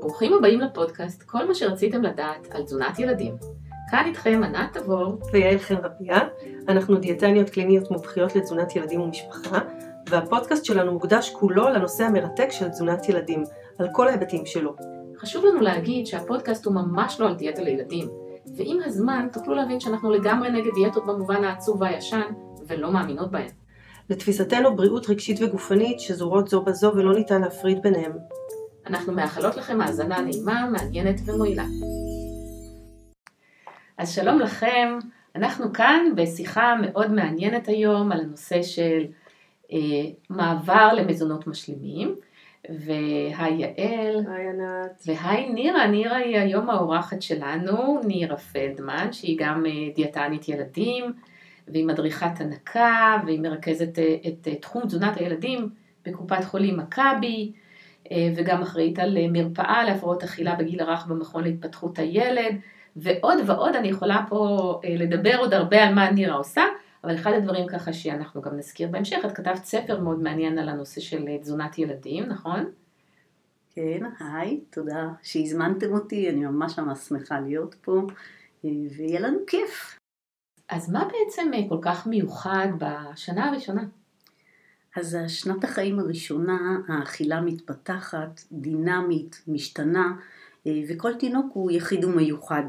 ברוכים הבאים לפודקאסט, כל מה שרציתם לדעת על תזונת ילדים. כאן איתכם ענת תבור ויעל חן רביה, אנחנו דיאטניות קליניות מומחיות לתזונת ילדים ומשפחה, והפודקאסט שלנו מוקדש כולו לנושא המרתק של תזונת ילדים, על כל ההיבטים שלו. חשוב לנו להגיד שהפודקאסט הוא ממש לא על דיאטה לילדים, ועם הזמן תוכלו להבין שאנחנו לגמרי נגד דיאטות במובן העצוב והישן, ולא מאמינות בהן. לתפיסתנו בריאות רגשית וגופנית שזורות זו בזו ולא ניתן להפריד ביניהם. אנחנו מאחלות לכם האזנה נעימה, מעניינת ומועילה. אז שלום לכם, אנחנו כאן בשיחה מאוד מעניינת היום על הנושא של אה, מעבר למזונות משלימים. והי יעל. היי ענת. והי נירה, נירה היא היום האורחת שלנו, נירה פלדמן, שהיא גם אה, דיאטנית ילדים, והיא מדריכת הנקה, והיא מרכזת אה, את אה, תחום תזונת הילדים בקופת חולים מכבי, וגם אחראית על מרפאה להפרעות אכילה בגיל הרך במכון להתפתחות הילד, ועוד ועוד, אני יכולה פה לדבר עוד הרבה על מה נירה עושה, אבל אחד הדברים ככה שאנחנו גם נזכיר בהמשך, את כתבת ספר מאוד מעניין על הנושא של אה, תזונת ילדים, נכון? כן, היי, תודה שהזמנתם אותי, אני ממש ממש שמחה להיות פה, אה, ויהיה לנו כיף. אז מה בעצם אה, כל כך מיוחד בשנה הראשונה? אז שנת החיים הראשונה, האכילה מתפתחת, דינמית, משתנה, וכל תינוק הוא יחיד ומיוחד.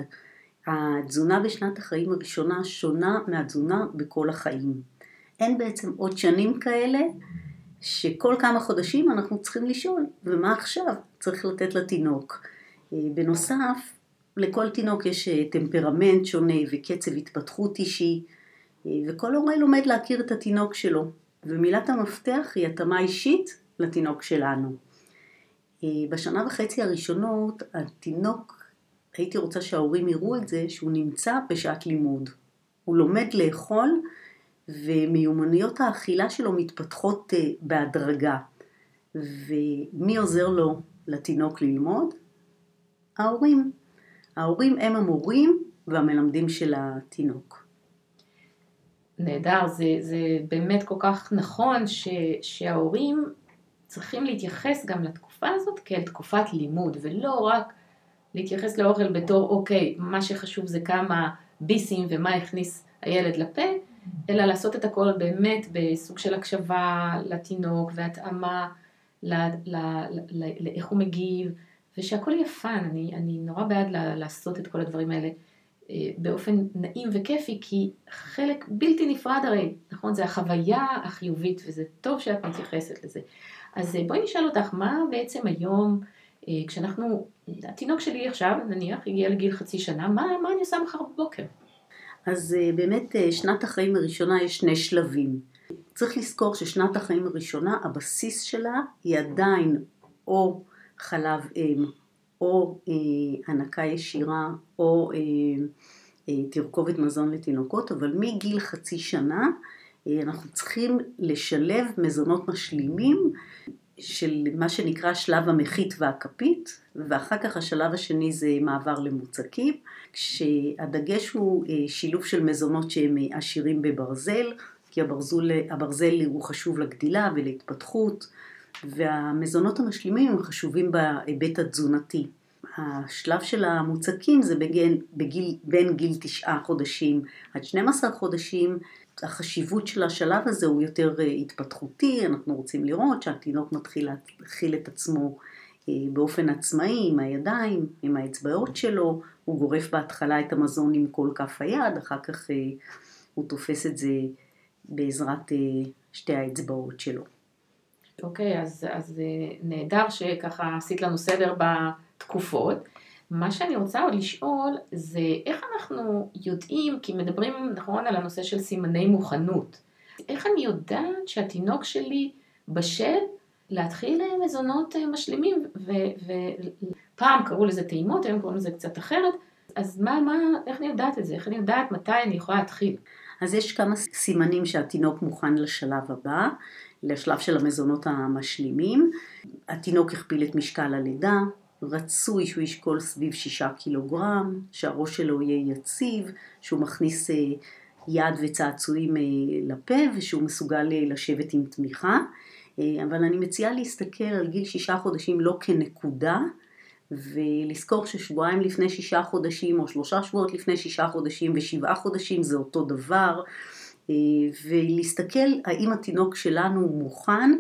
התזונה בשנת החיים הראשונה שונה מהתזונה בכל החיים. אין בעצם עוד שנים כאלה שכל כמה חודשים אנחנו צריכים לשאול, ומה עכשיו צריך לתת לתינוק. אה, בנוסף, לכל תינוק יש אה, טמפרמנט שונה וקצב התפתחות אישי, אה, וכל הורה לומד להכיר את התינוק שלו, ומילת המפתח היא התאמה אישית לתינוק שלנו. בשנה וחצי הראשונות התינוק הייתי רוצה שההורים יראו את זה שהוא נמצא בשעת לימוד. הוא לומד לאכול ומיומנויות האכילה שלו מתפתחות אה, בהדרגה. ומי עוזר לו לתינוק ללמוד? ההורים. ההורים הם המורים והמלמדים של התינוק. נהדר, זה, זה באמת כל כך נכון ש, שההורים צריכים להתייחס גם לתקופה הזאת כאל תקופת לימוד, ולא רק להתייחס לאוכל בתור אוקיי, מה שחשוב זה כמה ביסים ומה הכניס הילד לפה, אלא לעשות את הכל באמת בסוג של הקשבה לתינוק והתאמה לאיך הוא מגיב, ושהכל יהיה fun, אני, אני נורא בעד לעשות את כל הדברים האלה אה, באופן נעים וכיפי, כי חלק בלתי נפרד הרי, נכון? זה החוויה החיובית, וזה טוב שאת מתייחסת לזה. אז אה, בואי נשאל אותך, מה בעצם היום אה, כשאנחנו, התינוק שלי עכשיו, נניח, הגיע לגיל חצי שנה, מה, מה אני עושה מחר בבוקר? אז באמת שנת החיים הראשונה יש שני שלבים. צריך לזכור ששנת החיים הראשונה, הבסיס שלה היא עדיין או חלב אם, או אה, הנקה ישירה, או אה, אה, תרכובת מזון לתינוקות, אבל מגיל חצי שנה אה, אנחנו צריכים לשלב מזונות משלימים של מה שנקרא שלב המחית והכפית, ואחר כך השלב השני זה מעבר למוצקים, כשהדגש הוא אה, שילוב של מזונות שהם אה, עשירים בברזל, כי הברזול, הברזל הוא חשוב לגדילה ולהתפתחות, והמזונות המשלימים הם חשובים בהיבט התזונתי. השלב של המוצקים זה בגין, בגיל, בין גיל תשעה חודשים עד 12 חודשים, החשיבות של השלב הזה הוא יותר אה, התפתחותי, אנחנו רוצים לראות שהתינוק מתחיל להכיל את עצמו אה, באופן עצמאי, עם הידיים, עם האצבעות שלו, הוא גורף בהתחלה את המזון עם כל כף היד, אחר כך אה, הוא תופס את זה בעזרת שתי האצבעות שלו. אוקיי, אז, אז נהדר שככה עשית לנו סדר בתקופות. מה שאני רוצה עוד לשאול זה איך אנחנו יודעים, כי מדברים נכון על הנושא של סימני מוכנות, איך אני יודעת שהתינוק שלי בשל להתחיל מזונות אה, משלימים, ופעם קראו לזה טעימות, היום קוראים לזה קצת אחרת, אז מה, מה, איך אני יודעת את זה? איך אני יודעת מתי אני יכולה להתחיל? אז יש כמה סימנים שהתינוק מוכן לשלב הבא, לשלב של המזונות המשלימים. התינוק הכפיל את משקל הלידה, רצוי שהוא ישקול סביב שישה קילוגרם, שהראש שלו יהיה יציב, שהוא מכניס אה, יד וצעצועים לפה ושהוא מסוגל לשבת עם תמיכה. אבל אני מציעה להסתכל על גיל שישה חודשים לא כנקודה, ולזכור ששבועיים לפני שישה חודשים או שלושה שבועות לפני שישה חודשים ושבעה חודשים זה אותו דבר ולהסתכל האם התינוק שלנו מוכן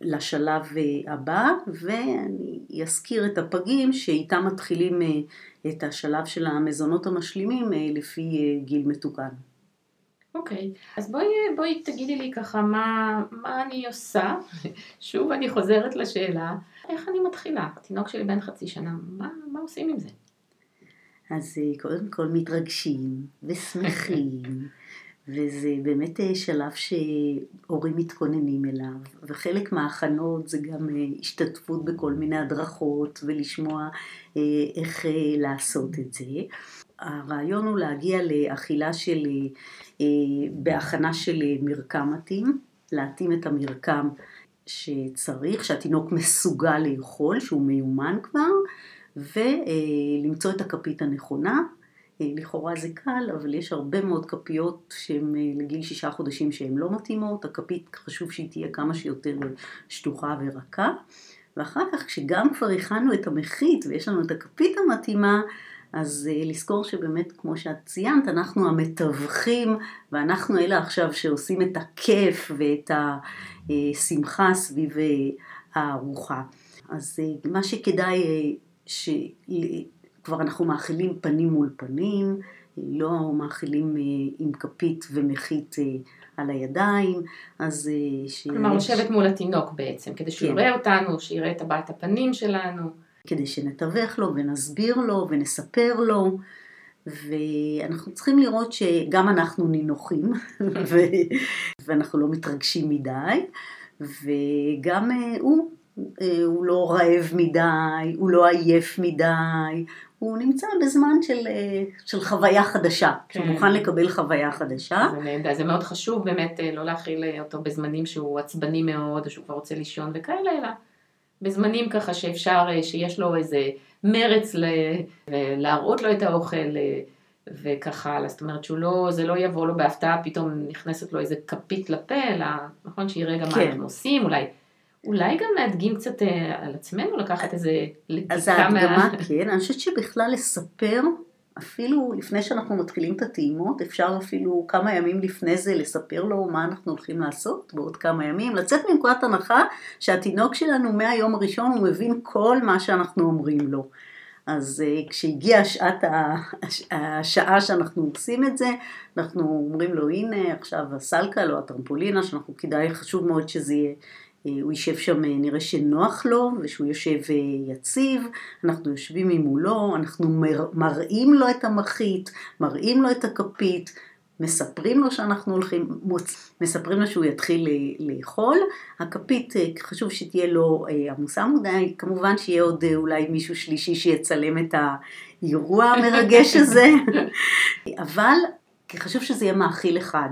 לשלב הבא ואני אזכיר את הפגים שאיתם מתחילים את השלב של המזונות המשלימים לפי גיל מתוקן. אוקיי, okay. אז בואי, בואי תגידי לי ככה מה, מה אני עושה, שוב אני חוזרת לשאלה, איך אני מתחילה? התינוק שלי בן חצי שנה, מה, מה עושים עם זה? אז אה, קודם כל מתרגשים ושמחים, וזה באמת אה, שלב שהורים מתכוננים אליו, וחלק מההכנות זה גם אה, השתתפות בכל מיני הדרכות ולשמוע איך לעשות את זה. הרעיון הוא להגיע לאכילה של, בהכנה של מרקם מתאים, להתאים את המרקם שצריך, שהתינוק מסוגל לאכול, שהוא מיומן כבר, ולמצוא את הכפית הנכונה. לכאורה זה קל, אבל יש הרבה מאוד כפיות שהן לגיל שישה חודשים שהן לא מתאימות, הכפית חשוב שהיא תהיה כמה שיותר שטוחה ורכה, ואחר כך כשגם כבר הכנו את המחית ויש לנו את הכפית המתאימה, אז לזכור שבאמת, כמו שאת ציינת, אנחנו המתווכים, ואנחנו אלה עכשיו שעושים את הכיף ואת השמחה סביב הארוחה. אז מה שכדאי, שכבר אנחנו מאכילים פנים מול פנים, לא מאכילים עם כפית ומחית על הידיים, אז... ש... כלומר, לשבת מול התינוק בעצם, כדי שהוא כן. יראה אותנו, שיראה את הבעת הפנים שלנו. כדי שנתווך לו ונסביר לו ונספר לו. ואנחנו צריכים לראות שגם אנחנו נינוחים ו... ואנחנו לא מתרגשים מדי וגם אה, הוא, אה, הוא לא רעב מדי, הוא לא עייף מדי, הוא נמצא בזמן של, אה, של חוויה חדשה, כן. שהוא מוכן לקבל חוויה חדשה. זה, זה מאוד חשוב באמת לא להכיל אותו בזמנים שהוא עצבני מאוד או שהוא כבר רוצה לישון וכאלה, אלא בזמנים ככה שאפשר, אה, שיש לו איזה מרץ ל... להראות לו את האוכל אה, וככה הלאה, זאת אומרת שהוא לא, זה לא יבוא לו בהפתעה, פתאום נכנסת לו איזה כפית לפה, אלא נכון שיראה גם כן. מה אנחנו עושים, אולי, אולי גם להדגים קצת אה, על עצמנו, לקחת איזה לטיקה מה... אז ההדגמה, כן, אני חושבת שבכלל לספר אפילו לפני שאנחנו מתחילים את הטעימות, אפשר אפילו כמה ימים לפני זה לספר לו מה אנחנו הולכים לעשות בעוד כמה ימים, לצאת מנקודת הנחה שהתינוק שלנו מהיום הראשון הוא מבין כל מה שאנחנו אומרים לו. אז uh, כשהגיעה שעת השעה שאנחנו עושים את זה, אנחנו אומרים לו הנה עכשיו הסלקל או הטרמפולינה, שאנחנו כדאי, חשוב מאוד שזה יהיה הוא יישב שם, אה, נראה שנוח לו ושהוא יושב אה, יציב, אנחנו יושבים ממולו, אנחנו מראים לו את המחית, מראים לו את הכפית, מספרים לו שאנחנו הולכים, מוצ... מספרים לו שהוא יתחיל לאכול, הכפית חשוב שתהיה לו עמוסה מדי, כמובן שיהיה עוד אולי מישהו שלישי שיצלם את האירוע המרגש הזה, אבל חשוב שזה יהיה מאכיל אחד.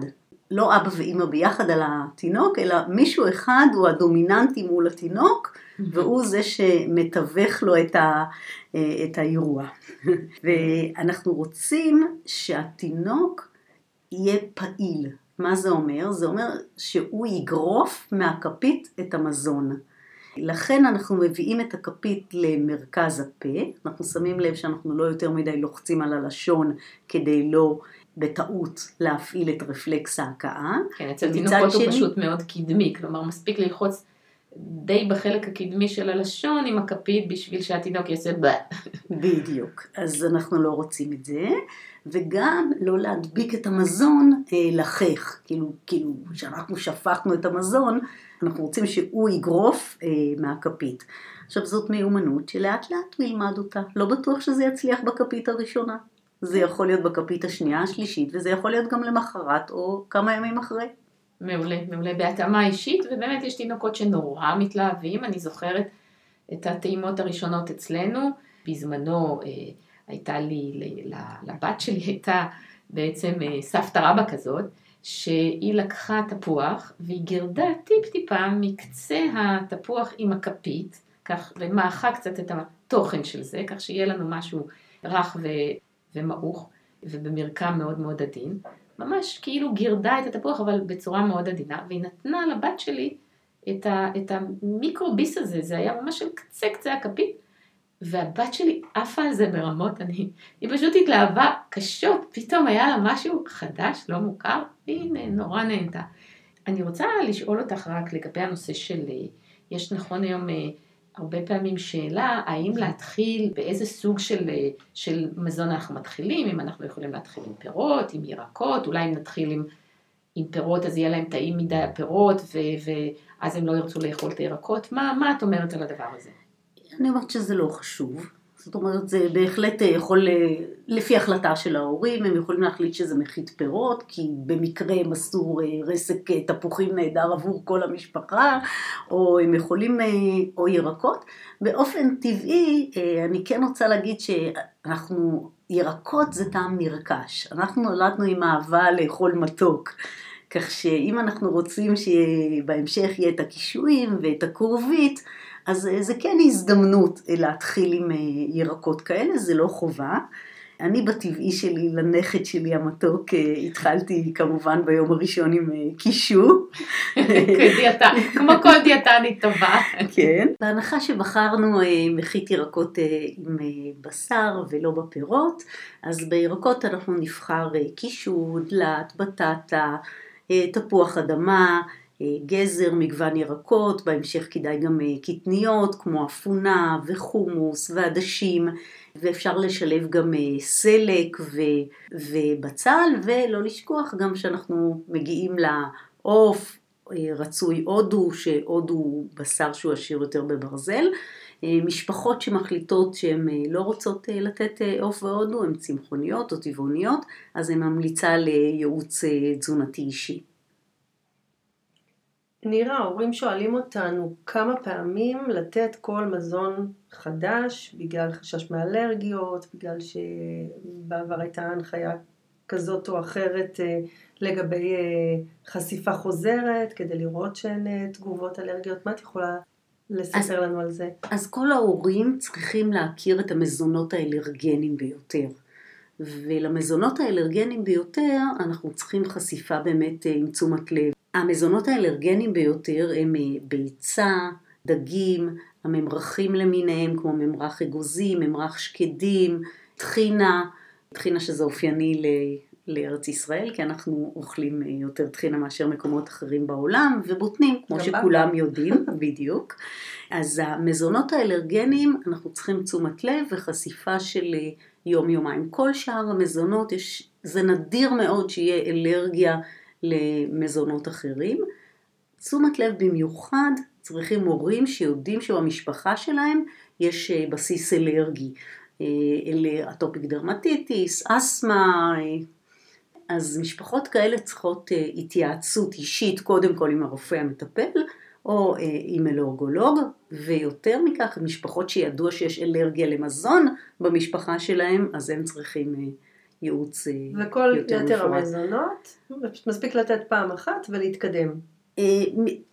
לא אבא ואימא ביחד על התינוק, אלא מישהו אחד הוא הדומיננטי מול התינוק, והוא זה שמתווך לו את, ה, את האירוע. ואנחנו רוצים שהתינוק יהיה פעיל. מה זה אומר? זה אומר שהוא יגרוף מהכפית את המזון. לכן אנחנו מביאים את הכפית למרכז הפה, אנחנו שמים לב שאנחנו לא יותר מדי לוחצים על הלשון כדי לא בטעות להפעיל את רפלקס ההכאה. כן, אצל תינוקות הוא פשוט מאוד קדמי, כלומר מספיק ללחוץ די בחלק הקדמי של הלשון עם הכפית בשביל שהתינוק יעשה ב... בדיוק, אז אנחנו לא רוצים את זה, וגם לא להדביק את המזון אה, לחך, כאילו, כאילו כשאנחנו שפכנו את המזון, אנחנו רוצים שהוא יגרוף אה, מהכפית. עכשיו זאת מיומנות שלאט לאט הוא ילמד אותה, לא בטוח שזה יצליח בכפית הראשונה. זה יכול להיות בכפית השנייה, השלישית, וזה יכול להיות גם למחרת או כמה ימים אחרי. מעולה, מעולה. בהתאמה אישית, ובאמת יש תינוקות שנורא מתלהבים, אני זוכרת את הטעימות הראשונות אצלנו, בזמנו אה, הייתה לי, לבת שלי הייתה בעצם אה, סבתא רבא כזאת, שהיא לקחה תפוח והיא גירדה טיפ טיפה מקצה התפוח עם הכפית, כך, ומעכה קצת את התוכן של זה, כך שיהיה לנו משהו רך ומעוך ובמרקם מאוד מאוד עדין, ממש כאילו גירדה את התפוח, אבל בצורה מאוד עדינה, והיא נתנה לבת שלי את, ה, את המיקרוביס הזה, זה היה ממש של קצה קצה הכפית, והבת שלי עפה על זה ברמות, אני, היא פשוט התלהבה קשות, פתאום היה לה משהו חדש, לא מוכר, והיא נורא נהנתה. אני רוצה לשאול אותך רק לגבי הנושא של, יש נכון היום הרבה פעמים שאלה, האם להתחיל, באיזה סוג של, של מזון אנחנו מתחילים, אם אנחנו יכולים להתחיל עם פירות, עם ירקות, אולי אם נתחיל עם, עם פירות אז יהיה להם טעים מדי הפירות, ו, ואז הם לא ירצו לאכול את הירקות, מה, מה את אומרת על הדבר הזה? אני אומרת שזה לא חשוב. זאת אומרת, זה בהחלט יכול, לפי החלטה של ההורים, הם יכולים להחליט שזה מחית פירות, כי במקרה הם עשו רסק תפוחים נהדר עבור כל המשפחה, או הם יכולים, או ירקות. באופן טבעי, אני כן רוצה להגיד שאנחנו, ירקות זה טעם נרכש. אנחנו נולדנו עם אהבה לאכול מתוק. כך שאם אנחנו רוצים שבהמשך יהיה את הקישואים ואת הכרובית, אז אה, זה כן הזדמנות אה, להתחיל עם אה, ירקות כאלה, זה לא חובה. אני בטבעי שלי, לנכד שלי המתוק, התחלתי כמובן ביום הראשון עם קישו. כמו כל דיאטנית טובה. כן. בהנחה שבחרנו מחית ירקות עם בשר ולא בפירות, אז בירקות אנחנו נבחר קישו, דלת, בטטה, תפוח אדמה, גזר, מגוון ירקות, בהמשך כדאי גם אה, קטניות כמו אפונה וחומוס ועדשים ואפשר לשלב גם אה, סלק ו, ובצל ולא לשכוח גם שאנחנו מגיעים לעוף, רצוי הודו, שהודו הוא בשר שהוא עשיר יותר בברזל. משפחות שמחליטות שהן לא רוצות לתת עוף והודו, הן צמחוניות או טבעוניות, אז אני ממליצה לייעוץ תזונתי אישי. נירה, ההורים שואלים אותנו כמה פעמים לתת כל מזון חדש בגלל חשש מאלרגיות, בגלל שבעבר הייתה הנחיה כזאת או אחרת אה, לגבי אה, חשיפה חוזרת, כדי לראות שאין אה, תגובות אלרגיות. מה את יכולה לספר אז, לנו על זה? אז כל ההורים צריכים להכיר את המזונות האלרגנים ביותר. ולמזונות האלרגנים ביותר אנחנו צריכים חשיפה באמת עם תשומת לב. המזונות האלרגניים ביותר הם אה, ביצה, דגים, הממרחים למיניהם כמו ממרח אגוזים, ממרח שקדים, טחינה, טחינה שזה אופייני לארץ ישראל, כי אנחנו אוכלים אה, יותר טחינה מאשר מקומות אחרים בעולם, ובוטנים, כמו שכולם בא. יודעים, בדיוק. אז המזונות האלרגניים, אנחנו צריכים תשומת לב וחשיפה של אה, יום-יומיים. כל שאר המזונות, יש, זה נדיר מאוד שיהיה אלרגיה למזונות אחרים. תשומת לב במיוחד צריכים הורים שיודעים שבמשפחה שלהם יש אה, בסיס אלרגי, אה, אטופיק דרמטיטיס, אסתמה, אה, אז משפחות כאלה צריכות התייעצות אישית קודם כל עם הרופא המטפל או עם אלרגולוג, ויותר מכך משפחות שידוע שיש אלרגיה למזון במשפחה שלהם, אז הם צריכים ייעוץ יותר מפורט. וכל יתר המזונות, מספיק לתת פעם אחת ולהתקדם. אה,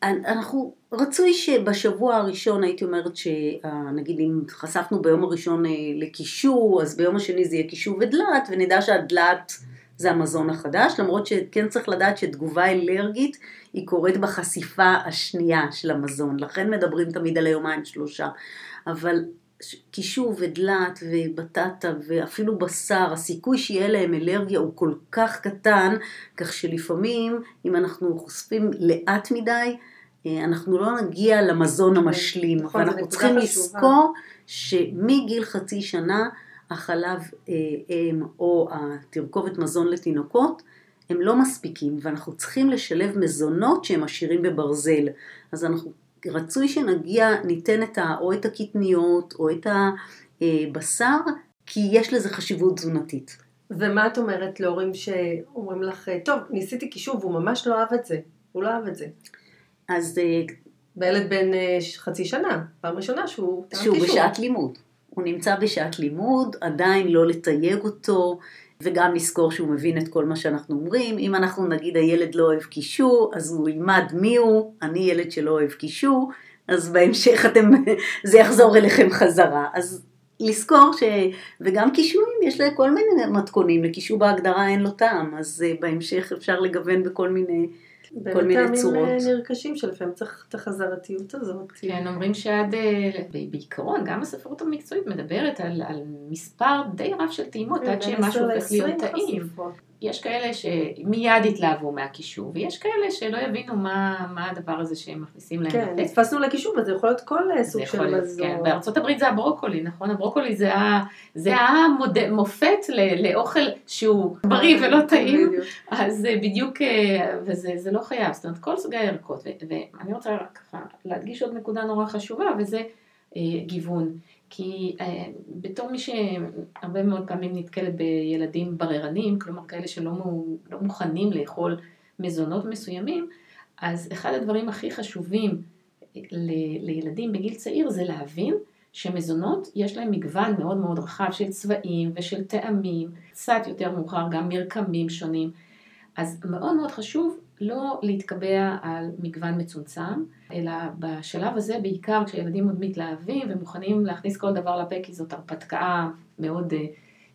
אנחנו, רצוי שבשבוע הראשון הייתי אומרת שנגיד אם חשפנו ביום הראשון אה, לקישור, אז ביום השני זה יהיה קישור ודלת, ונדע שהדלת זה המזון החדש, למרות שכן צריך לדעת שתגובה אלרגית היא קורית בחשיפה השנייה של המזון, לכן מדברים תמיד על היומיים שלושה, אבל קישור ודלת ובטטה ואפילו בשר, הסיכוי שיהיה להם אלרגיה הוא כל כך קטן, כך שלפעמים אם אנחנו חושפים לאט מדי, אה, אנחנו לא נגיע למזון נכון, המשלים. נכון, ואנחנו צריכים לזכור שמגיל חצי שנה החלב אה, אם או התרכובת מזון לתינוקות הם לא מספיקים ואנחנו צריכים לשלב מזונות שהם עשירים בברזל. אז אנחנו רצוי שנגיע, ניתן את ה, או את הקטניות או את הבשר, כי יש לזה חשיבות תזונתית. ומה את אומרת להורים שאומרים לך, טוב, ניסיתי קישור והוא ממש לא אהב את זה, הוא לא אהב את זה. אז... אה, בילד בן אה, חצי שנה, פעם ראשונה שהוא... שהוא בשעת לימוד. הוא נמצא בשעת לימוד, עדיין לא לתייג אותו, וגם לזכור שהוא מבין את כל מה שאנחנו אומרים. אם אנחנו נגיד הילד לא אוהב קישור, אז הוא ילמד מי הוא, אני ילד שלא אוהב קישור, אז בהמשך אתם, זה יחזור אליכם חזרה. אז לזכור ש... וגם קישואים, יש לכל מיני מתכונים, לקישור בהגדרה אין לו טעם, אז אה, בהמשך אפשר לגוון בכל מיני, כל מיני צורות. באמת טעמים נרכשים שלפעמים צריך את החזרתיות הזאת. כן, אומרים שעד, אה, בעיקרון, גם הספרות המקצועית מדברת על, על מספר די רב של טעימות, עד שמשהו הופך להיות טעים. יש כאלה שמיד יתלהבו מהקישור, ויש כאלה שלא יבינו מה, מה הדבר הזה שהם מכניסים להם. כן, נתפסנו לקישור, וזה יכול להיות כל סוג של מזון. כן, בארצות הברית זה הברוקולי, נכון? הברוקולי זה, ה, זה המופת לאוכל שהוא בריא ולא טעים, אז בדיוק, אה, וזה לא חייב, זאת אומרת, כל סוגי הירקות, ואני רוצה ככה להדגיש עוד נקודה נורא חשובה, וזה אה, גיוון. כי אה, בתור מי שהרבה מאוד פעמים נתקלת בילדים בררנים, כלומר כאלה שלא לא מוכנים לאכול מזונות מסוימים, אז אחד הדברים הכי חשובים ל, לילדים בגיל צעיר זה להבין שמזונות יש להם מגוון מאוד מאוד רחב של צבעים ושל טעמים, קצת יותר מאוחר גם מרקמים שונים, אז מאוד מאוד חשוב לא להתקבע על מגוון מצומצם, אלא בשלב הזה בעיקר כשילדים עוד מתלהבים ומוכנים להכניס כל דבר לפה כי זאת הרפתקה מאוד uh,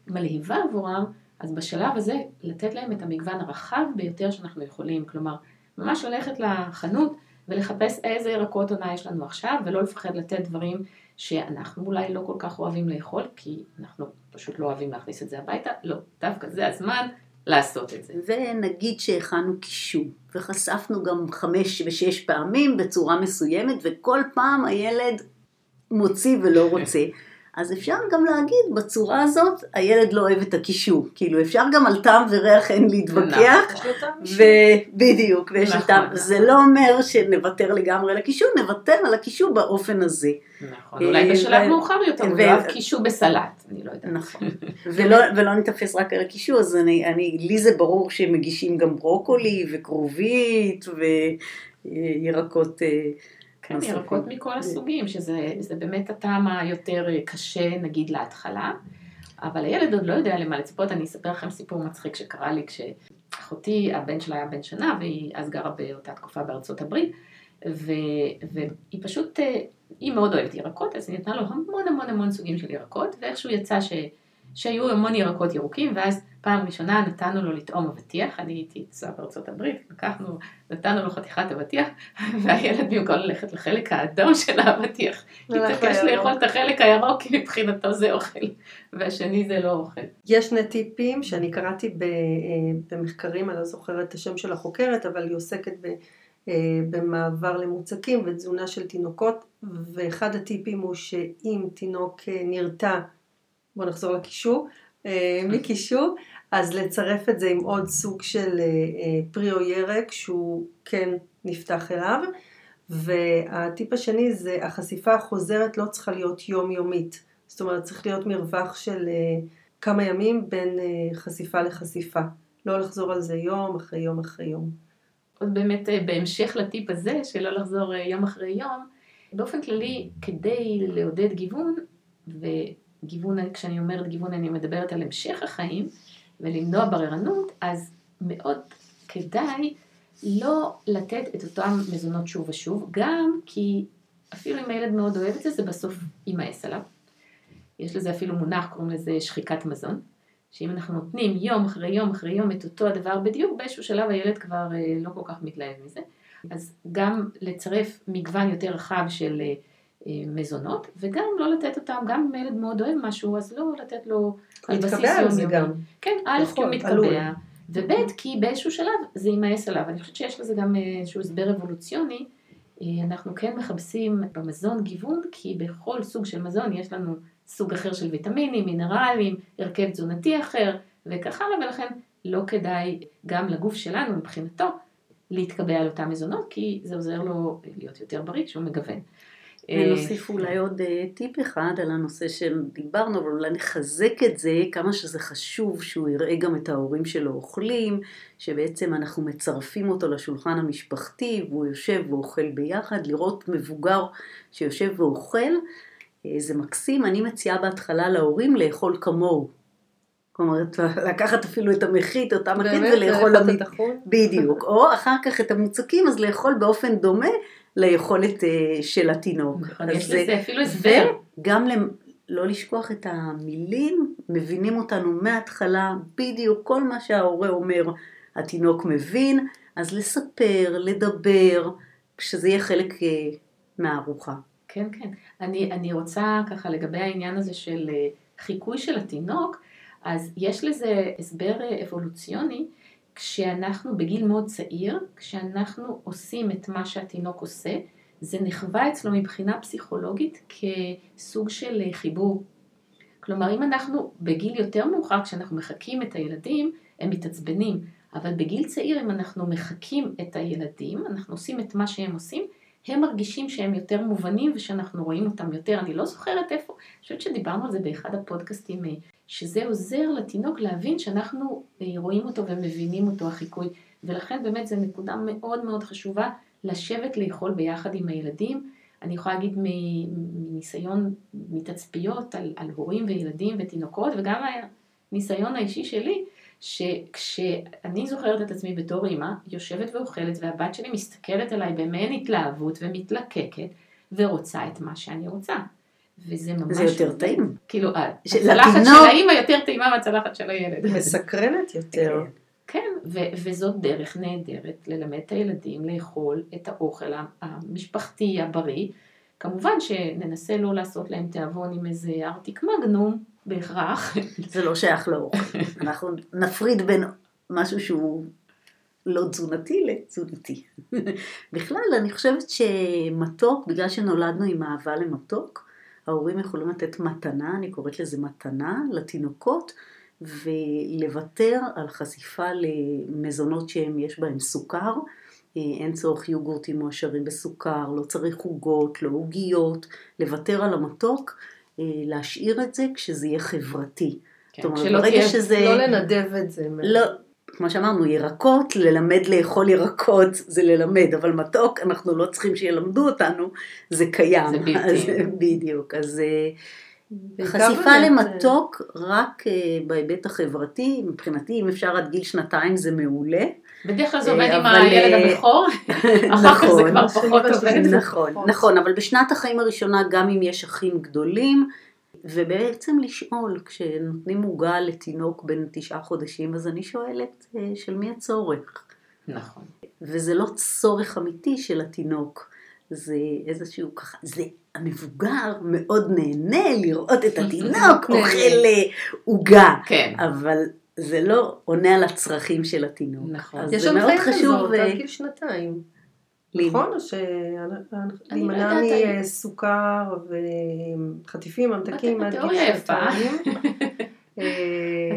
מלהיבה עבורם, אז בשלב הזה לתת להם את המגוון הרחב ביותר שאנחנו יכולים, כלומר ממש ללכת לחנות ולחפש איזה ירקות עונה יש לנו עכשיו ולא לפחד לתת דברים שאנחנו אולי לא כל כך אוהבים לאכול כי אנחנו פשוט לא אוהבים להכניס את זה הביתה, לא, דווקא זה הזמן לעשות את זה. ונגיד שהכנו קישור, וחשפנו גם חמש ושש פעמים בצורה מסוימת, וכל פעם הילד מוציא ולא רוצה. אז אפשר גם להגיד, בצורה הזאת, הילד לא אוהב את הקישור. כאילו, אפשר גם על טעם וריח אין להתווכח. בדיוק, ויש לו טעם. נכון, זה נכון. לא אומר שנוותר לגמרי על הקישור, נוותר על הקישור באופן הזה. נכון, אולי בשלב מאוחר יותר, הוא אוהב קישור בסלט, אני לא יודעת. נכון, ולא ניתפס רק על הקישור, אז לי זה ברור שמגישים גם ברוקולי וכרובית וירקות. כן, ירקות מכל הסוגים, שזה באמת הטעם היותר קשה נגיד להתחלה, אבל הילד עוד לא יודע למה לצפות, אני אספר לכם סיפור מצחיק שקרה לי כשאחותי, הבן שלה היה בן שנה, והיא אז גרה באותה תקופה בארצות הברית, ו, והיא פשוט, אה, היא מאוד אוהבת ירקות, אז היא נתנה לו המון המון המון סוגים של ירקות, ואיכשהו יצא ש... שהיו המון ירקות ירוקים, ואז פעם ראשונה נתנו לו לטעום אבטיח, אני הייתי אצלה בארצות הברית, לקחנו, נתנו לו חתיכת אבטיח, והילד במקום ללכת לחלק האדום של האבטיח, התעקש לאכול את החלק הירוק, כי מבחינתו זה אוכל, והשני זה לא אוכל. יש שני טיפים שאני קראתי אה, במחקרים, אני לא זוכרת את השם של החוקרת, אבל היא עוסקת ב... אה, במעבר למוצקים ותזונה של תינוקות, ואחד הטיפים הוא שאם תינוק אה, נרתע בואו נחזור לקישור, מקישור, אז לצרף את זה עם עוד סוג של אה, אה, פרי או ירק שהוא כן נפתח אליו. והטיפ השני זה החשיפה החוזרת לא צריכה להיות יומיומית. זאת אומרת צריך להיות מרווח של כמה ימים בין חשיפה לחשיפה. לא לחזור על זה יום אחרי יום אחרי יום. עוד באמת בהמשך לטיפ הזה של לא לחזור יום אחרי יום, באופן כללי כדי לעודד גיוון, גיוון, כשאני אומרת גיוון אני מדברת על המשך החיים ולמנוע בררנות, אז מאוד כדאי לא לתת את אותם מזונות שוב ושוב, גם כי אפילו אם הילד מאוד אוהב את זה, זה בסוף יימאס עליו. יש לזה אפילו מונח, קוראים לזה שחיקת מזון, שאם אנחנו נותנים יום אחרי יום אחרי יום את אותו הדבר בדיוק, באיזשהו שלב הילד כבר אה, לא כל כך מתלהב מזה. אז גם לצרף מגוון יותר רחב של אה, מזונות, וגם לא לתת אותם, גם אם ילד מאוד אוהב משהו, אז לא לתת לו על בסיס יומיומי. כן, א', כי הוא מתקבע, וב', כי באיזשהו שלב זה יימאס עליו. אני חושבת שיש לזה גם איזשהו הסבר אבולוציוני. אה, אנחנו כן מחפשים במזון גיוון, כי בכל סוג של מזון יש לנו סוג אחר של ויטמינים, מינרלים, הרכב תזונתי אחר, וכך הלאה, ולכן לא כדאי גם לגוף שלנו מבחינתו להתקבע על אותם מזונות, כי זה עוזר לו להיות יותר בריא כשהוא מגוון. ונוסיף אולי עוד אה, טיפ אחד על הנושא שדיברנו, אבל אולי נחזק את זה, כמה שזה חשוב שהוא יראה גם את ההורים שלו אוכלים, שבעצם אנחנו מצרפים אותו לשולחן המשפחתי, והוא יושב ואוכל ביחד, לראות מבוגר שיושב ואוכל, אה, זה מקסים, אני מציעה בהתחלה להורים לאכול כמוהו. כלומר, לקחת אפילו את המחית, אותה מחית ולאכול... באמת, לאכול את החול? בדיוק. או אחר כך את המוצקים, אז לאכול באופן דומה ליכולת אה, של התינוק. נכון, יש לזה אפילו הסבר. וגם לא לשכוח את המילים, מבינים אותנו מההתחלה, בדיוק כל מה שההורה אומר, התינוק מבין, אז לספר, לדבר, שזה יהיה חלק אה, מהארוחה. כן, כן. אני, אני רוצה ככה לגבי העניין הזה של אה, חיקוי של התינוק, אז יש לזה הסבר אבולוציוני, כשאנחנו בגיל מאוד צעיר, כשאנחנו עושים את מה שהתינוק עושה, זה נחווה אצלו מבחינה פסיכולוגית כסוג של חיבור. כלומר, אם אנחנו בגיל יותר מאוחר, כשאנחנו מחקים את הילדים, הם מתעצבנים. אבל בגיל צעיר, אם אנחנו מחקים את הילדים, אנחנו עושים את מה שהם עושים, הם מרגישים שהם יותר מובנים ושאנחנו רואים אותם יותר. אני לא זוכרת איפה, אני חושבת שדיברנו על זה באחד הפודקאסטים, אה, שזה עוזר לתינוק להבין שאנחנו אה, רואים אותו ומבינים אותו החיקוי. ולכן באמת זו נקודה מאוד מאוד חשובה לשבת לאכול ביחד עם הילדים. אני יכולה להגיד מניסיון, מתצפיות על, על הורים וילדים ותינוקות, וגם הניסיון האישי שלי, שכשאני זוכרת את עצמי בתור אימא, יושבת ואוכלת, והבת שלי מסתכלת עליי במעין התלהבות ומתלקקת, ורוצה את מה שאני רוצה. וזה ממש... זה יותר טעים. כאילו, הצלחת של האימא יותר טעימה מהצלחת של הילד. מסקרנת יותר. כן, ו- וזאת דרך נהדרת ללמד את הילדים לאכול את האוכל המשפחתי הבריא. כמובן שננסה לא לעשות להם תיאבון עם איזה ארטיק מגנום, בהכרח. זה לא שייך לאוכל. אנחנו נפריד בין משהו שהוא לא תזונתי לתזונתי. בכלל, אני חושבת שמתוק, בגלל שנולדנו עם אהבה למתוק, ההורים יכולים לתת מתנה, אני קוראת לזה מתנה, לתינוקות, ולוותר על חשיפה למזונות שיש בהם סוכר. אין צורך יוגורטים מועשרים בסוכר, לא צריך עוגות, לא עוגיות, לוותר על המתוק אה, להשאיר את זה כשזה יהיה חברתי. כן, זאת אומרת, ברגע תהיה, שזה... לא לנדב את זה. לא, כמו שאמרנו, ירקות, ללמד לאכול ירקות זה ללמד, אבל מתוק אנחנו לא צריכים שילמדו אותנו, זה קיים. זה בלתי. בדיוק, אז אה, חשיפה למתוק רק אה, בהיבט החברתי, מבחינתי אם אפשר עד גיל שנתיים זה מעולה. בדרך כלל זה עובד עם הילד הבכור, אחר כך זה כבר פחות עובד. נכון, נכון, אבל בשנת החיים הראשונה גם אם יש אחים גדולים, ובעצם לשאול, כשנותנים עוגה לתינוק בן תשעה חודשים, אז אני שואלת, של מי הצורך? נכון. וזה לא צורך אמיתי של התינוק, זה איזשהו ככה, זה המבוגר מאוד נהנה לראות את התינוק אוכל עוגה, כן. אבל זה לא עונה על הצרכים של התינוק. נכון. אז זה מאוד חשוב. יש הנחיה כזאת עד גיל שנתיים. נכון? או להימנע מסוכר וחטיפים ממתקים עד גיל שנתיים.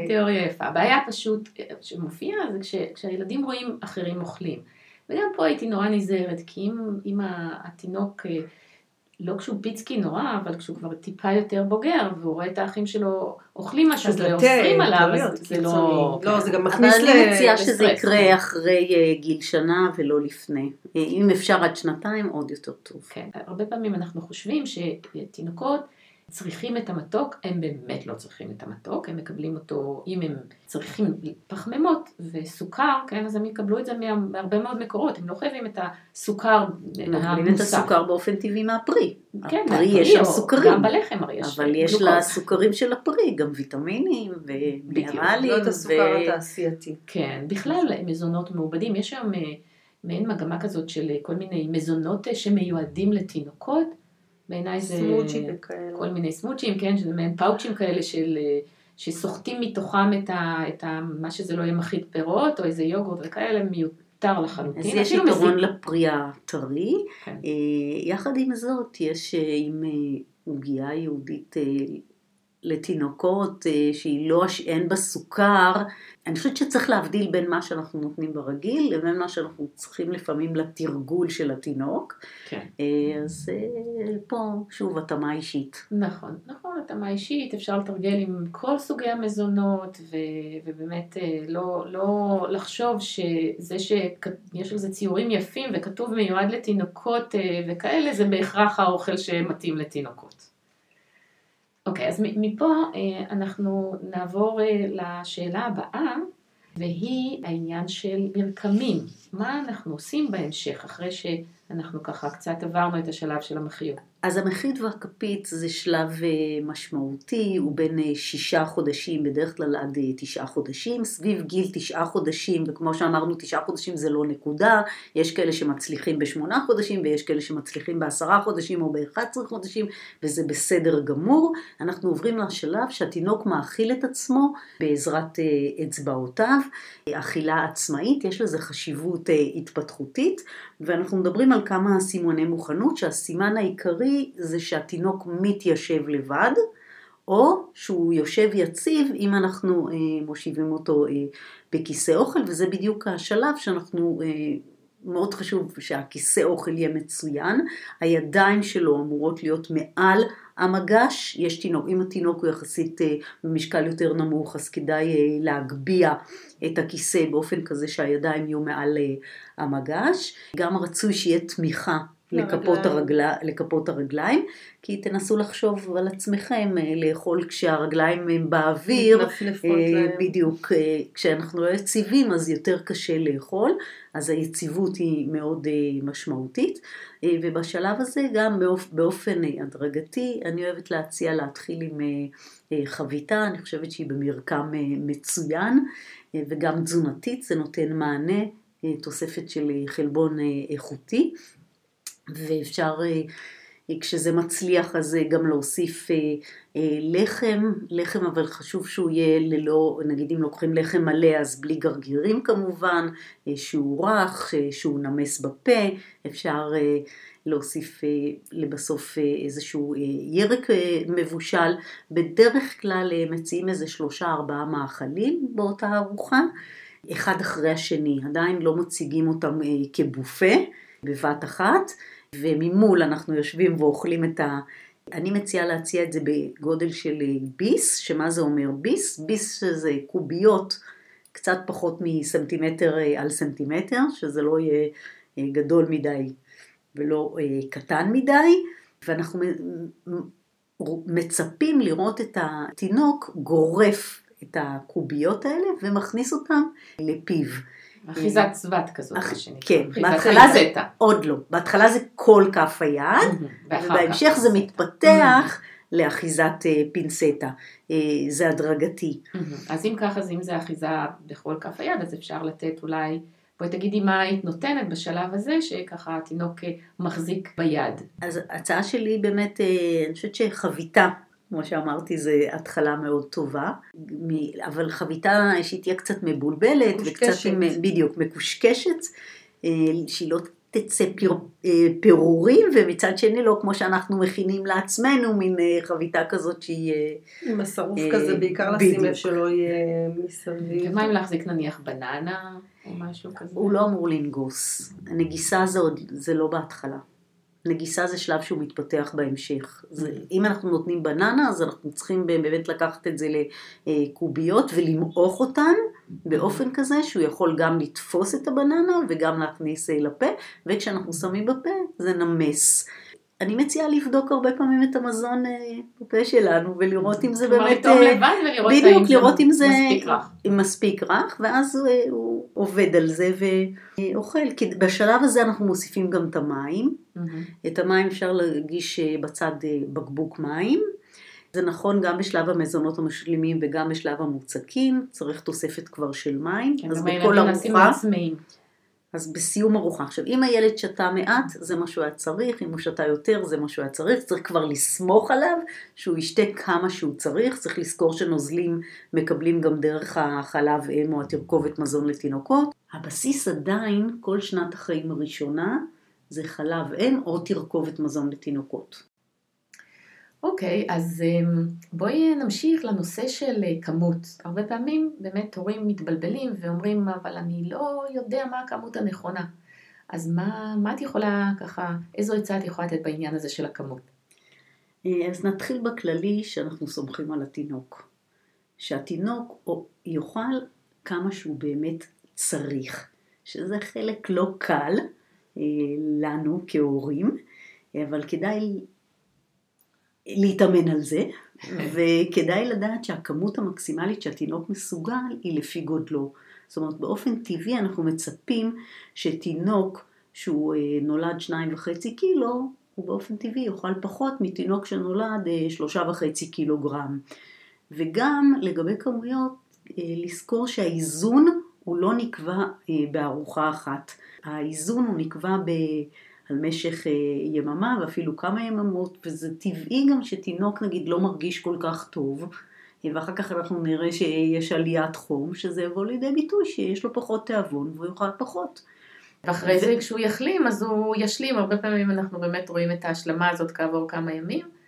התיאוריה יפה. הבעיה פשוט שמופיעה זה כשהילדים רואים אחרים אוכלים. וגם פה הייתי נורא נזהרת, כי אם, אם התינוק לא כשהוא פיצקי נורא, אבל כשהוא כבר טיפה יותר בוגר, והוא רואה את האחים שלו אוכלים משהו ואוסרים עליו, אז זה לא... לא, זה גם מכניס ל... אבל אני מציעה שזה יקרה אחרי אה, גיל שנה ולא לפני. אה, אם אפשר עד שנתיים, עוד יותר טוב. כן, הרבה פעמים אנחנו חושבים שתינוקות... צריכים את המתוק, הם באמת לא צריכים את המתוק, הם מקבלים אותו, אם הם צריכים פחמימות וסוכר, כן, אז הם יקבלו את זה מהרבה מאוד מקורות, הם לא חייבים את הסוכר. הם מקבלים את הסוכר באופן טבעי מהפרי. כן, הפרי יש שם סוכרים. גם בלחם הרי יש אבל יש לסוכרים של הפרי גם ויטמינים ומינרלים. לא את הסוכר התעשייתי. כן, בכלל מזונות מעובדים, יש היום אה, מעין מגמה כזאת של כל מיני מזונות אה, שמיועדים לתינוקות. בעיניי זה... סמוצ'ים כאלה. כל מיני סמוצ'ים, כן, שזה מעין פאוצ'ים כאלה של... שסוחטים מתוכם את, ה, את ה, מה שזה לא יהיה מחית פירות או איזה יוגורט וכאלה, מיותר לחלוטין. אז יש יתרון לפרי הטרי. כן. אה, יחד עם זאת, יש אה, עם אה, עוגייה יהודית לתינוקות שהיא לא, אין בה סוכר, אני חושבת שצריך להבדיל בין מה שאנחנו נותנים ברגיל לבין מה שאנחנו צריכים לפעמים לתרגול של התינוק. כן. אז פה שוב התאמה אישית. נכון, נכון, התאמה אישית, אפשר לתרגל עם כל סוגי המזונות ו, ובאמת לא, לא לחשוב שזה שיש על זה ציורים יפים וכתוב מיועד לתינוקות וכאלה, זה בהכרח האוכל שמתאים לתינוקות. אוקיי, אז מפה אה, אנחנו נעבור אה, לשאלה הבאה, והיא העניין של מרקמים. מה אנחנו עושים בהמשך, אחרי אנחנו ככה קצת עברנו את השלב של המחיות. אז המחית והכפית זה שלב אה, משמעותי, הוא בין אה, שישה חודשים, בדרך כלל עד אה, תשעה חודשים, סביב גיל תשעה חודשים, וכמו שאמרנו תשעה חודשים זה לא נקודה, יש כאלה שמצליחים בשמונה חודשים ויש כאלה שמצליחים בעשרה חודשים או באחד עשרה חודשים, וזה בסדר גמור. אנחנו עוברים לשלב שהתינוק מאכיל את עצמו בעזרת אצבעותיו, אכילה עצמאית, יש לזה חשיבות התפתחותית, ואנחנו מדברים על כמה סימני מוכנות, שהסימן העיקרי זה שהתינוק מתיישב לבד, או שהוא יושב יציב אם אנחנו אה, מושיבים אותו אה, בכיסא אוכל, וזה בדיוק השלב שאנחנו, אה, מאוד חשוב שהכיסא אוכל יהיה מצוין, הידיים שלו אמורות להיות מעל המגש, יש תינוק, אם התינוק הוא יחסית אה, במשקל יותר נמוך, אז כדאי אה, להגביה את הכיסא באופן כזה שהידיים יהיו מעל אה, המגש, גם רצוי שיהיה תמיכה לכפות, הרגלה, לכפות הרגליים, כי תנסו לחשוב על עצמכם, אה, לאכול כשהרגליים הם באוויר, אה, בדיוק, אה, כשאנחנו לא יציבים אז יותר קשה לאכול, אז היציבות היא מאוד משמעותית, ובשלב הזה גם באופן הדרגתי, אני אוהבת להציע להתחיל עם חביתה, אני חושבת שהיא במרקם מצוין, וגם תזונתית, זה נותן מענה, תוספת של חלבון איכותי. ואפשר, אה, כשזה מצליח אז אה, גם להוסיף אה, לחם, לחם אבל חשוב שהוא יהיה ללא, נגיד אם לוקחים לחם מלא אז בלי גרגירים כמובן, שהוא רך, שהוא נמס בפה, אפשר להוסיף לבסוף איזשהו ירק מבושל, בדרך כלל מציעים איזה שלושה ארבעה מאכלים באותה ארוחה, אחד אחרי השני, עדיין לא מציגים אותם כבופה בבת אחת, וממול אנחנו יושבים ואוכלים את ה... אני מציעה להציע את זה בגודל של ביס, שמה זה אומר ביס? ביס זה קוביות קצת פחות מסנטימטר אה, על סנטימטר, שזה לא יהיה אה, גדול מדי ולא אה, קטן מדי, ואנחנו מצפים לראות את התינוק גורף את הקוביות האלה ומכניס אותם לפיו. אחיזת צבת כזאת, מה שנקרא. כן, בהתחלה זה, עוד לא, בהתחלה זה כל כף היד, ובהמשך זה מתפתח לאחיזת אה, פינצטה, אה, זה הדרגתי. אז אם ככה, אז אם זה אחיזה בכל כף היד, אז אפשר לתת אולי... בואי תגידי מה היית נותנת בשלב הזה, שככה התינוק אה, מחזיק ביד. אז ההצעה שלי באמת, אני חושבת שחביתה כמו שאמרתי, זו התחלה מאוד טובה, אבל חביתה שהיא תהיה קצת מבולבלת, מקושקשת. וקצת עם, בדיוק, מקושקשת, אה, שהיא לא תצא פיר, אה, פירורים, ומצד שני לא כמו שאנחנו מכינים לעצמנו, מין אה, חביתה כזאת שהיא... עם השרוף כזה, בעיקר לשים לב שלא יהיה מסביב. ומה אם להחזיק נניח בננה או משהו כזה? הוא לא אמור לנגוס. הנגיסה זה, עוד, זה לא בהתחלה. נגיסה זה שלב שהוא מתפתח בהמשך. זה, mm. אם אנחנו נותנים בננה, אז אנחנו צריכים באמת לקחת את זה לקוביות ולמעוך אותן באופן כזה שהוא יכול גם לתפוס את הבננה וגם להכניס לפה, וכשאנחנו שמים בפה זה נמס. אני מציעה לבדוק הרבה פעמים את המזון אה, בפה שלנו ולראות אם זה באמת... כלומר, לטעום לבד ולראות בדיוק, לראות אם זה מספיק רך. ואז אה, הוא עובד על זה ואוכל. כי בשלב הזה אנחנו מוסיפים גם את המים. Mm-hmm. את המים אפשר להגיש אה, בצד בקבוק מים. זה נכון גם בשלב המזונות המשלימים וגם בשלב המוצקים, צריך תוספת כבר של מים. כן, אז בכל ארוחה... אז בסיום ארוחה. עכשיו, אם הילד שתה מעט, זה מה שהוא היה צריך, אם הוא שתה יותר, זה מה שהוא היה צריך, צריך כבר לסמוך עליו שהוא ישתה כמה שהוא צריך, צריך לזכור שנוזלים מקבלים גם דרך החלב אם או התרכובת מזון לתינוקות. הבסיס עדיין, כל שנת החיים הראשונה, זה חלב אם או תרכובת מזון לתינוקות. אוקיי, okay, אז אמ, בואי נמשיך לנושא של אה, כמות. הרבה פעמים באמת הורים מתבלבלים ואומרים, אבל אני לא יודע מה הכמות הנכונה. אז מה, מה את יכולה ככה, איזו עצה את יכולה לתת בעניין הזה של הכמות? אה, אז נתחיל בכללי שאנחנו סומכים על התינוק. שהתינוק יאכל כמה שהוא באמת צריך, שזה חלק לא קל אה, לנו כהורים, אבל כדאי להתאמן על זה, וכדאי לדעת שהכמות המקסימלית שהתינוק מסוגל היא לפי גודלו. זאת אומרת, באופן טבעי אנחנו מצפים שתינוק שהוא אה, נולד שניים וחצי קילו, הוא באופן טבעי יאכל פחות מתינוק שנולד אה, שלושה וחצי קילוגרם. וגם לגבי כמויות, אה, לזכור שהאיזון הוא לא נקבע בארוחה אחת. האיזון הוא נקבע ב... על משך יממה ואפילו כמה יממות, וזה טבעי גם שתינוק נגיד לא מרגיש כל כך טוב, ואחר כך אנחנו נראה שיש עליית חום, שזה יבוא לידי ביטוי שיש לו פחות תיאבון והוא יאכל פחות. ואחרי. זה כשהוא יחלים אז הוא ישלים, הרבה פעמים אנחנו באמת רואים את ההשלמה הזאת כעבור כמה ימים.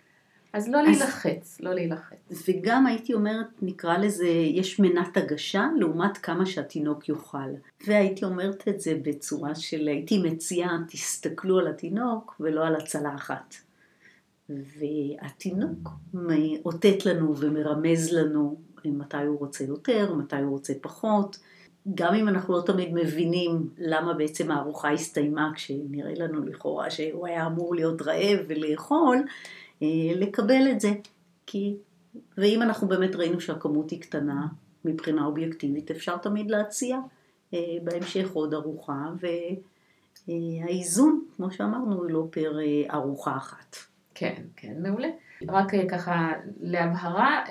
אז לא. להילחץ, לא להילחץ. וגם הייתי אומרת, נקרא לזה, יש מנת הגשה לעומת כמה שהתינוק יאכל. והייתי אומרת את זה בצורה של, הייתי מציעה, תסתכלו על התינוק ולא על הצלחת. והתינוק מאותת לנו ומרמז לנו מתי הוא רוצה יותר, מתי הוא רוצה פחות. גם אם אנחנו לא תמיד מבינים למה בעצם הארוחה הסתיימה כשנראה לנו לכאורה שהוא היה אמור להיות רעב ולאכול, לקבל את זה. כי, ואם אנחנו באמת ראינו שהכמות היא קטנה מבחינה אובייקטיבית, אפשר תמיד להציע אה, בהמשך עוד ארוחה, והאיזון, כמו שאמרנו, הוא לא פר אה, ארוחה אחת. כן, כן, מעולה. רק ככה להבהרה,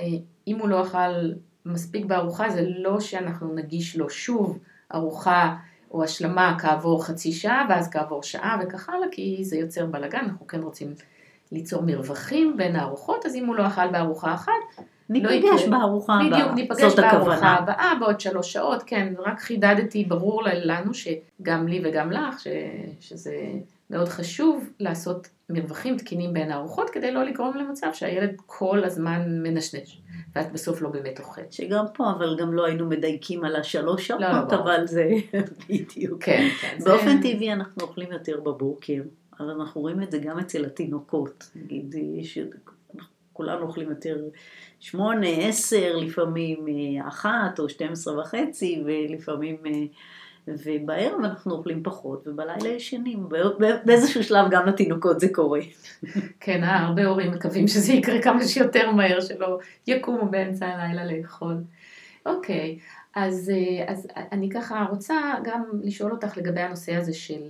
אם הוא לא אכל מספיק בארוחה, זה לא שאנחנו נגיש לו שוב ארוחה או השלמה כעבור חצי שעה ואז כעבור שעה וכך הלאה, כי זה יוצר בלאגן, אנחנו כן רוצים ליצור מרווחים בין הארוחות, אז אם הוא לא אכל בארוחה אחת, לא ניפגש לא בארוחה הבאה, בדיוק, ניפגש בארוחה הבאה בעוד שלוש שעות, כן, רק חידדתי, ברור לנו שגם לי וגם לך, ש, שזה מאוד חשוב לעשות מרווחים תקינים בין הארוחות, כדי לא לגרום למצב שהילד כל הזמן מנשנש. ואת בסוף לא באמת אוכלת. שגם פה, אבל גם לא היינו מדייקים על השלוש שעות, לא, לא, אבל זה בדיוק. כן, כן. באופן זה... טבעי אנחנו אוכלים יותר בבוקר, אבל אנחנו רואים את זה גם אצל התינוקות. נגיד, יש... כולנו אוכלים יותר שמונה, עשר, לפעמים אה, אחת או שתים עשרה וחצי, ולפעמים אה, ובערב אנחנו אוכלים פחות, ובלילה ישנים. באיזשהו שלב גם לתינוקות זה קורה. כן, אה, הרבה הורים מקווים שזה יקרה כמה שיותר מהר, שלא יקומו באמצע הלילה לאכול. אוקיי, אז, אז אני ככה רוצה גם לשאול אותך לגבי הנושא הזה של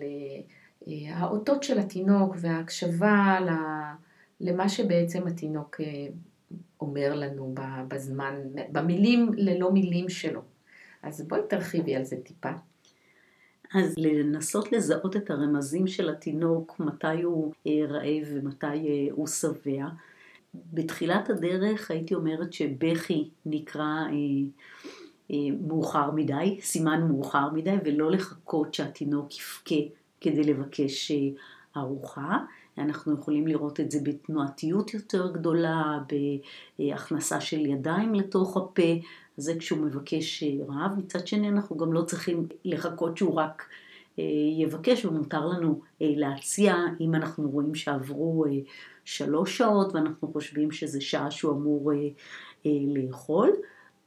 האותות של התינוק וההקשבה למה שבעצם התינוק אומר לנו בזמן, במילים ללא מילים שלו. אז בואי תרחיבי על זה טיפה. אז לנסות לזהות את הרמזים של התינוק, מתי הוא אה, רעב ומתי אה, הוא שבע. בתחילת הדרך הייתי אומרת שבכי נקרא אה, אה, מאוחר מדי, סימן מאוחר מדי, ולא לחכות שהתינוק יבכה כדי לבקש אה, ארוחה. אנחנו יכולים לראות את זה בתנועתיות יותר גדולה, בהכנסה של ידיים לתוך הפה, זה כשהוא מבקש אה, רעב. מצד שני אנחנו גם לא צריכים לחכות שהוא רק אה, יבקש ומותר לנו להציע אם אנחנו רואים שעברו שלוש שעות ואנחנו חושבים שזה שעה שהוא אמור לאכול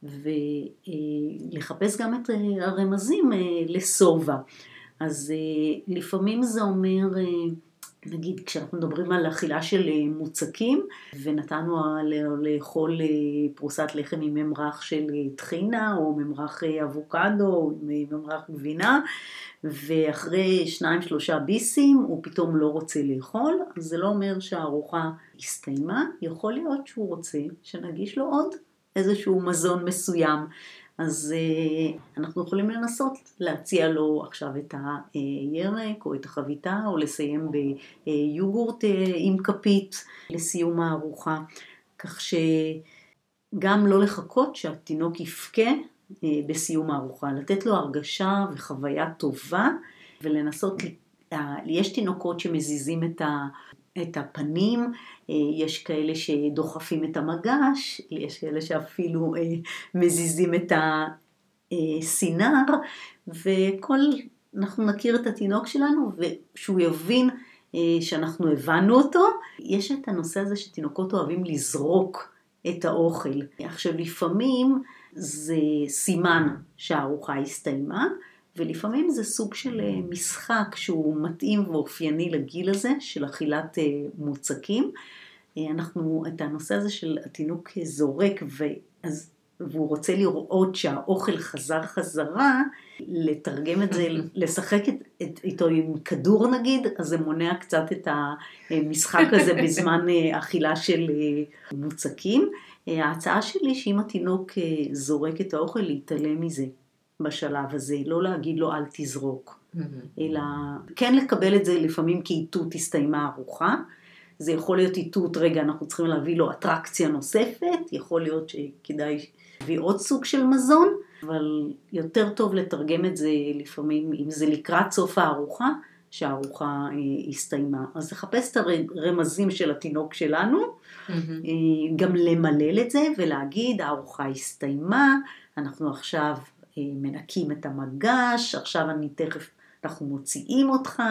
ולחפש גם את הרמזים לשובע. אז לפעמים זה אומר נגיד כשאנחנו מדברים על אכילה של אה, מוצקים ונתנו לאכול אה, פרוסת לחם עם ממרח של אה, טחינה או ממרח אבוקדו או ממרח גבינה ואחרי שניים שלושה ביסים הוא פתאום לא רוצה לאכול אז זה לא אומר שהארוחה הסתיימה. יכול להיות שהוא רוצה שנגיש לו עוד איזשהו מזון מסוים אז uh, אנחנו יכולים לנסות להציע לו עכשיו את הירק או את החביתה או לסיים ביוגורט uh, עם כפית לסיום הארוחה, כך שגם לא לחכות שהתינוק יבכה uh, בסיום הארוחה, לתת לו הרגשה וחוויה טובה ולנסות, יש תינוקות שמזיזים את ה... את הפנים, אה, יש כאלה שדוחפים את המגש, יש כאלה שאפילו אה, מזיזים את הסינר, וכל, אנחנו נכיר את התינוק שלנו ושהוא יבין אה, שאנחנו הבנו אותו. יש את הנושא הזה שתינוקות אוהבים לזרוק את האוכל. עכשיו לפעמים זה סימן שהארוחה הסתיימה, ולפעמים זה סוג של אה, משחק שהוא מתאים ואופייני לגיל הזה של אכילת אה, מוצקים. אה, אנחנו, את הנושא הזה של התינוק זורק, ואז והוא רוצה לראות שהאוכל חזר חזרה, לתרגם את זה, לשחק את, את, איתו עם כדור נגיד, אז זה מונע קצת את המשחק הזה בזמן אכילה של מוצקים. ההצעה שלי שאם התינוק זורק את האוכל, להתעלם מזה בשלב הזה, לא להגיד לו אל תזרוק, אלא כן לקבל את זה לפעמים כאיתות הסתיימה ארוחה. זה יכול להיות איתות, רגע, אנחנו צריכים להביא לו אטרקציה נוספת, יכול להיות שכדאי להביא עוד סוג של מזון, אבל יותר טוב לתרגם את זה לפעמים, אם זה לקראת סוף הארוחה, שהארוחה אה, הסתיימה. אז לחפש את הרמזים של התינוק שלנו, mm-hmm. אה, גם למלל את זה ולהגיד הארוחה הסתיימה, אנחנו עכשיו מנקים את המגש, עכשיו אני תכף, אנחנו מוציאים אותך,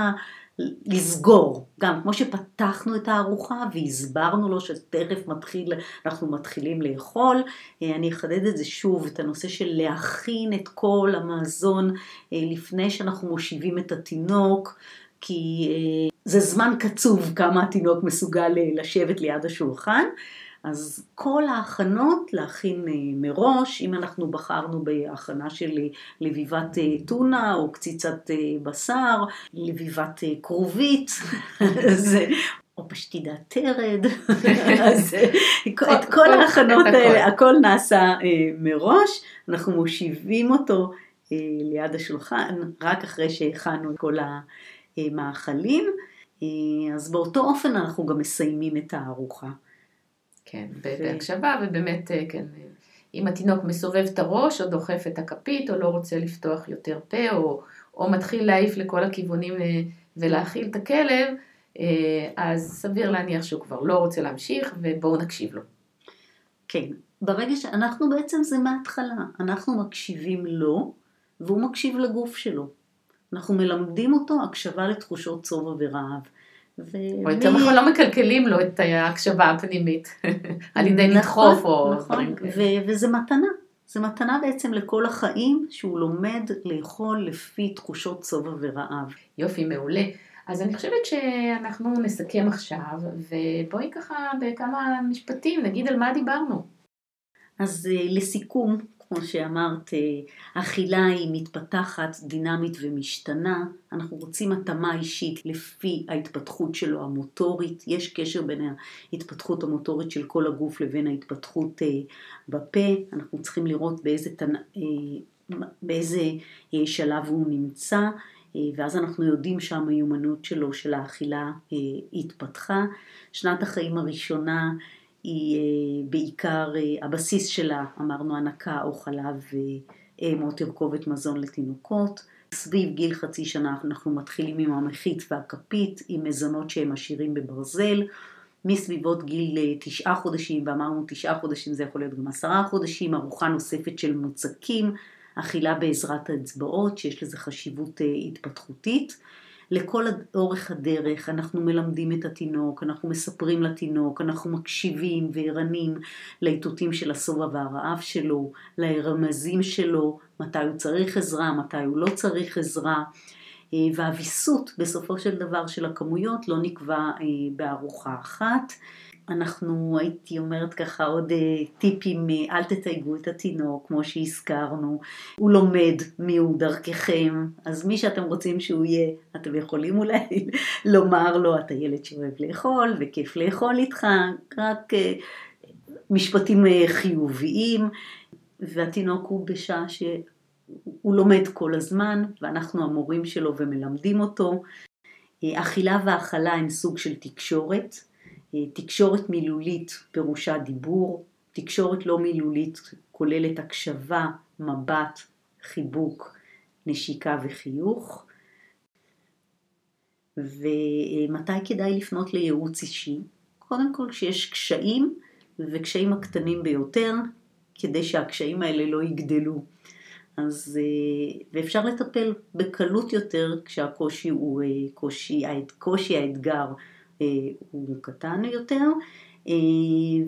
לסגור, גם כמו שפתחנו את הארוחה והסברנו לו שתכף מתחיל, אנחנו מתחילים לאכול, אה, אני אחדד את זה שוב, את הנושא של להכין את כל המזון אה, לפני שאנחנו מושיבים את התינוק, כי אה, זה זמן קצוב כמה התינוק מסוגל לשבת ליד השולחן. אז כל ההכנות להכין אה, מראש, אם אנחנו בחרנו בהכנה של אה, לביבת אה, טונה או קציצת בשר, לביבת כרובית, או פשטידת תרד, אז את כל ההכנות האלה, הכל נעשה מראש, אנחנו מושיבים אותו ליד השולחן רק אחרי שהכנו את כל המאכלים, אז באותו אופן אנחנו גם מסיימים את הארוחה. כן, בהקשבה, ובאמת, אה, כן, אם התינוק מסובב את הראש, או דוחף את הכפית, או לא רוצה לפתוח יותר פה, או, או מתחיל להעיף לכל הכיוונים אה, ולהאכיל את הכלב, אה, אז סביר להניח שהוא כבר לא רוצה להמשיך, ובואו נקשיב לו. כן, ברגע שאנחנו בעצם זה מההתחלה, אנחנו מקשיבים לו, והוא מקשיב לגוף שלו. אנחנו מלמדים אותו הקשבה לתחושות שובע ורעב. או יותר נכון לא מקלקלים לו את ההקשבה הפנימית, על ידי נכון, לדחוף או נכון, דברים כאלה. וזה מתנה, זה מתנה בעצם לכל החיים, שהוא לומד לאכול לפי תחושות שובע ורעב. יופי, מעולה. אז אני חושבת שאנחנו נסכם עכשיו, ובואי ככה בכמה משפטים נגיד על מה דיברנו. אז אה, לסיכום, כמו שאמרת, אה, אכילה היא מתפתחת, דינמית ומשתנה. אנחנו רוצים התאמה אישית לפי ההתפתחות שלו המוטורית. יש קשר בין ההתפתחות המוטורית של כל הגוף לבין ההתפתחות אה, בפה. אנחנו צריכים לראות באיזה, תנ... אה, באיזה שלב הוא נמצא. ואז אנחנו יודעים שהמיומנות שלו, של האכילה, התפתחה. שנת החיים הראשונה היא אה, בעיקר, אה, הבסיס שלה, אמרנו הנקה או חלב או תרכובת מזון לתינוקות. סביב גיל חצי שנה אנחנו מתחילים עם המחית והכפית, עם מזונות שהם עשירים בברזל. מסביבות גיל אה, תשעה חודשים, ואמרנו תשעה חודשים זה יכול להיות גם עשרה חודשים, ארוחה נוספת של מוצקים, אכילה בעזרת האצבעות, שיש לזה חשיבות התפתחותית. לכל אורך הדרך אנחנו מלמדים את התינוק, אנחנו מספרים לתינוק, אנחנו מקשיבים וערנים לאיתותים של השובע והרעב שלו, לרמזים שלו, מתי הוא צריך עזרה, מתי הוא לא צריך עזרה. אה, והוויסות בסופו של דבר של הכמויות לא נקבע אה, בארוחה אחת. אנחנו, הייתי אומרת ככה עוד אה, טיפים, אה, אל תתייגו את התינוק, כמו שהזכרנו, הוא לומד מי הוא דרככם, אז מי שאתם רוצים שהוא יהיה, אתם יכולים אולי לומר לו, אתה ילד שאוהב לאכול וכיף לאכול איתך, רק אה, משפטים חיוביים, והתינוק הוא בשעה שהוא לומד כל הזמן, ואנחנו המורים שלו ומלמדים אותו. אכילה והאכלה הם סוג של תקשורת. תקשורת מילולית פירושה דיבור, תקשורת לא מילולית כוללת הקשבה, מבט, חיבוק, נשיקה וחיוך. ומתי כדאי לפנות לייעוץ אישי? קודם כל כשיש קשיים, וקשיים הקטנים ביותר, כדי שהקשיים האלה לא יגדלו. אז, ואפשר לטפל בקלות יותר כשהקושי הוא קושי, קושי האתגר אה, הוא קטן יותר, אה,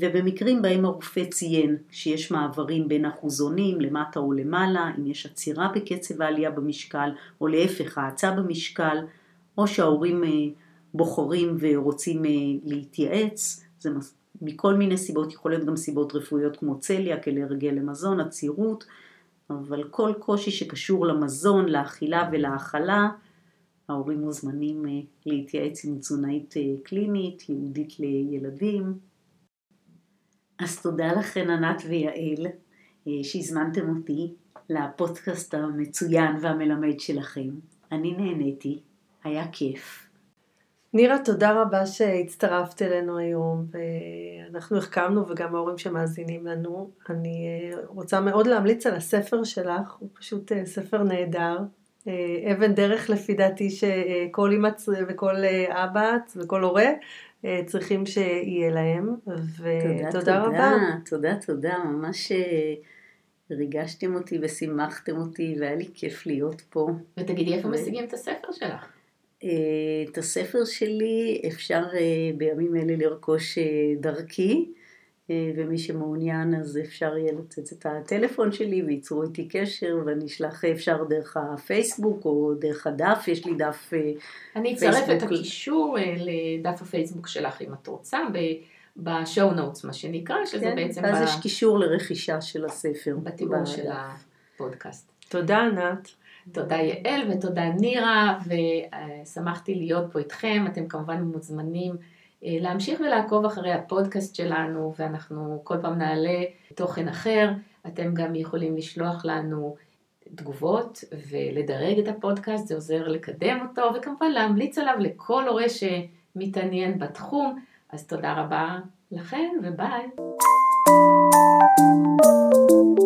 ובמקרים בהם הרופא ציין שיש מעברים בין אחוזונים למטה או למעלה, אם יש עצירה בקצב העלייה במשקל, או להפך האצה במשקל, או שההורים אה, בוחרים ורוצים להתייעץ, זה מכל מיני סיבות, יכול להיות גם סיבות רפואיות כמו צליאק, אלרגיה למזון, עצירות, אבל כל קושי שקשור למזון, לאכילה ולהאכלה, ההורים מוזמנים אה, להתייעץ עם תזונאית אה, קלינית, ייעודית לילדים. אז תודה לכן ענת ויעל אה, שהזמנתם אותי לפודקאסט המצוין והמלמד שלכם. אני נהניתי, היה כיף. נירה, תודה רבה שהצטרפת אלינו היום, ואנחנו החכמנו וגם ההורים שמאזינים לנו. אני רוצה מאוד להמליץ על הספר שלך, הוא פשוט ספר נהדר. אה, אבן דרך לפי דעתי שכל אימא וכל אה, אבא וכל הורה אה, צריכים שיהיה להם, ותודה רבה. תודה, תודה, ממש ריגשתם אותי ושימחתם אותי והיה לי כיף להיות פה. ותגידי איפה משיגים את הספר שלך? את הספר שלי אפשר בימים אלה לרכוש דרכי. אה, ומי שמעוניין אז אפשר יהיה לצאת את הטלפון שלי וייצרו איתי קשר ואני אשלח אפשר דרך הפייסבוק או דרך הדף, יש לי דף אה, אני אצרף את הקישור אה, לדף הפייסבוק שלך אם את רוצה בשואו נוטס מה שנקרא, שזה כן, בעצם... אז ב... יש קישור לרכישה של הספר. בתיאור של הפודקאסט. תודה ענת. תודה יעל ותודה נירה ושמחתי להיות פה איתכם, אתם כמובן מוזמנים להמשיך ולעקוב אחרי הפודקאסט שלנו ואנחנו כל פעם נעלה תוכן אחר. אתם גם יכולים לשלוח לנו תגובות ולדרג את הפודקאסט, זה עוזר לקדם אותו וכמובן להמליץ עליו לכל הורה שמתעניין בתחום. אז תודה רבה לכם וביי. thank you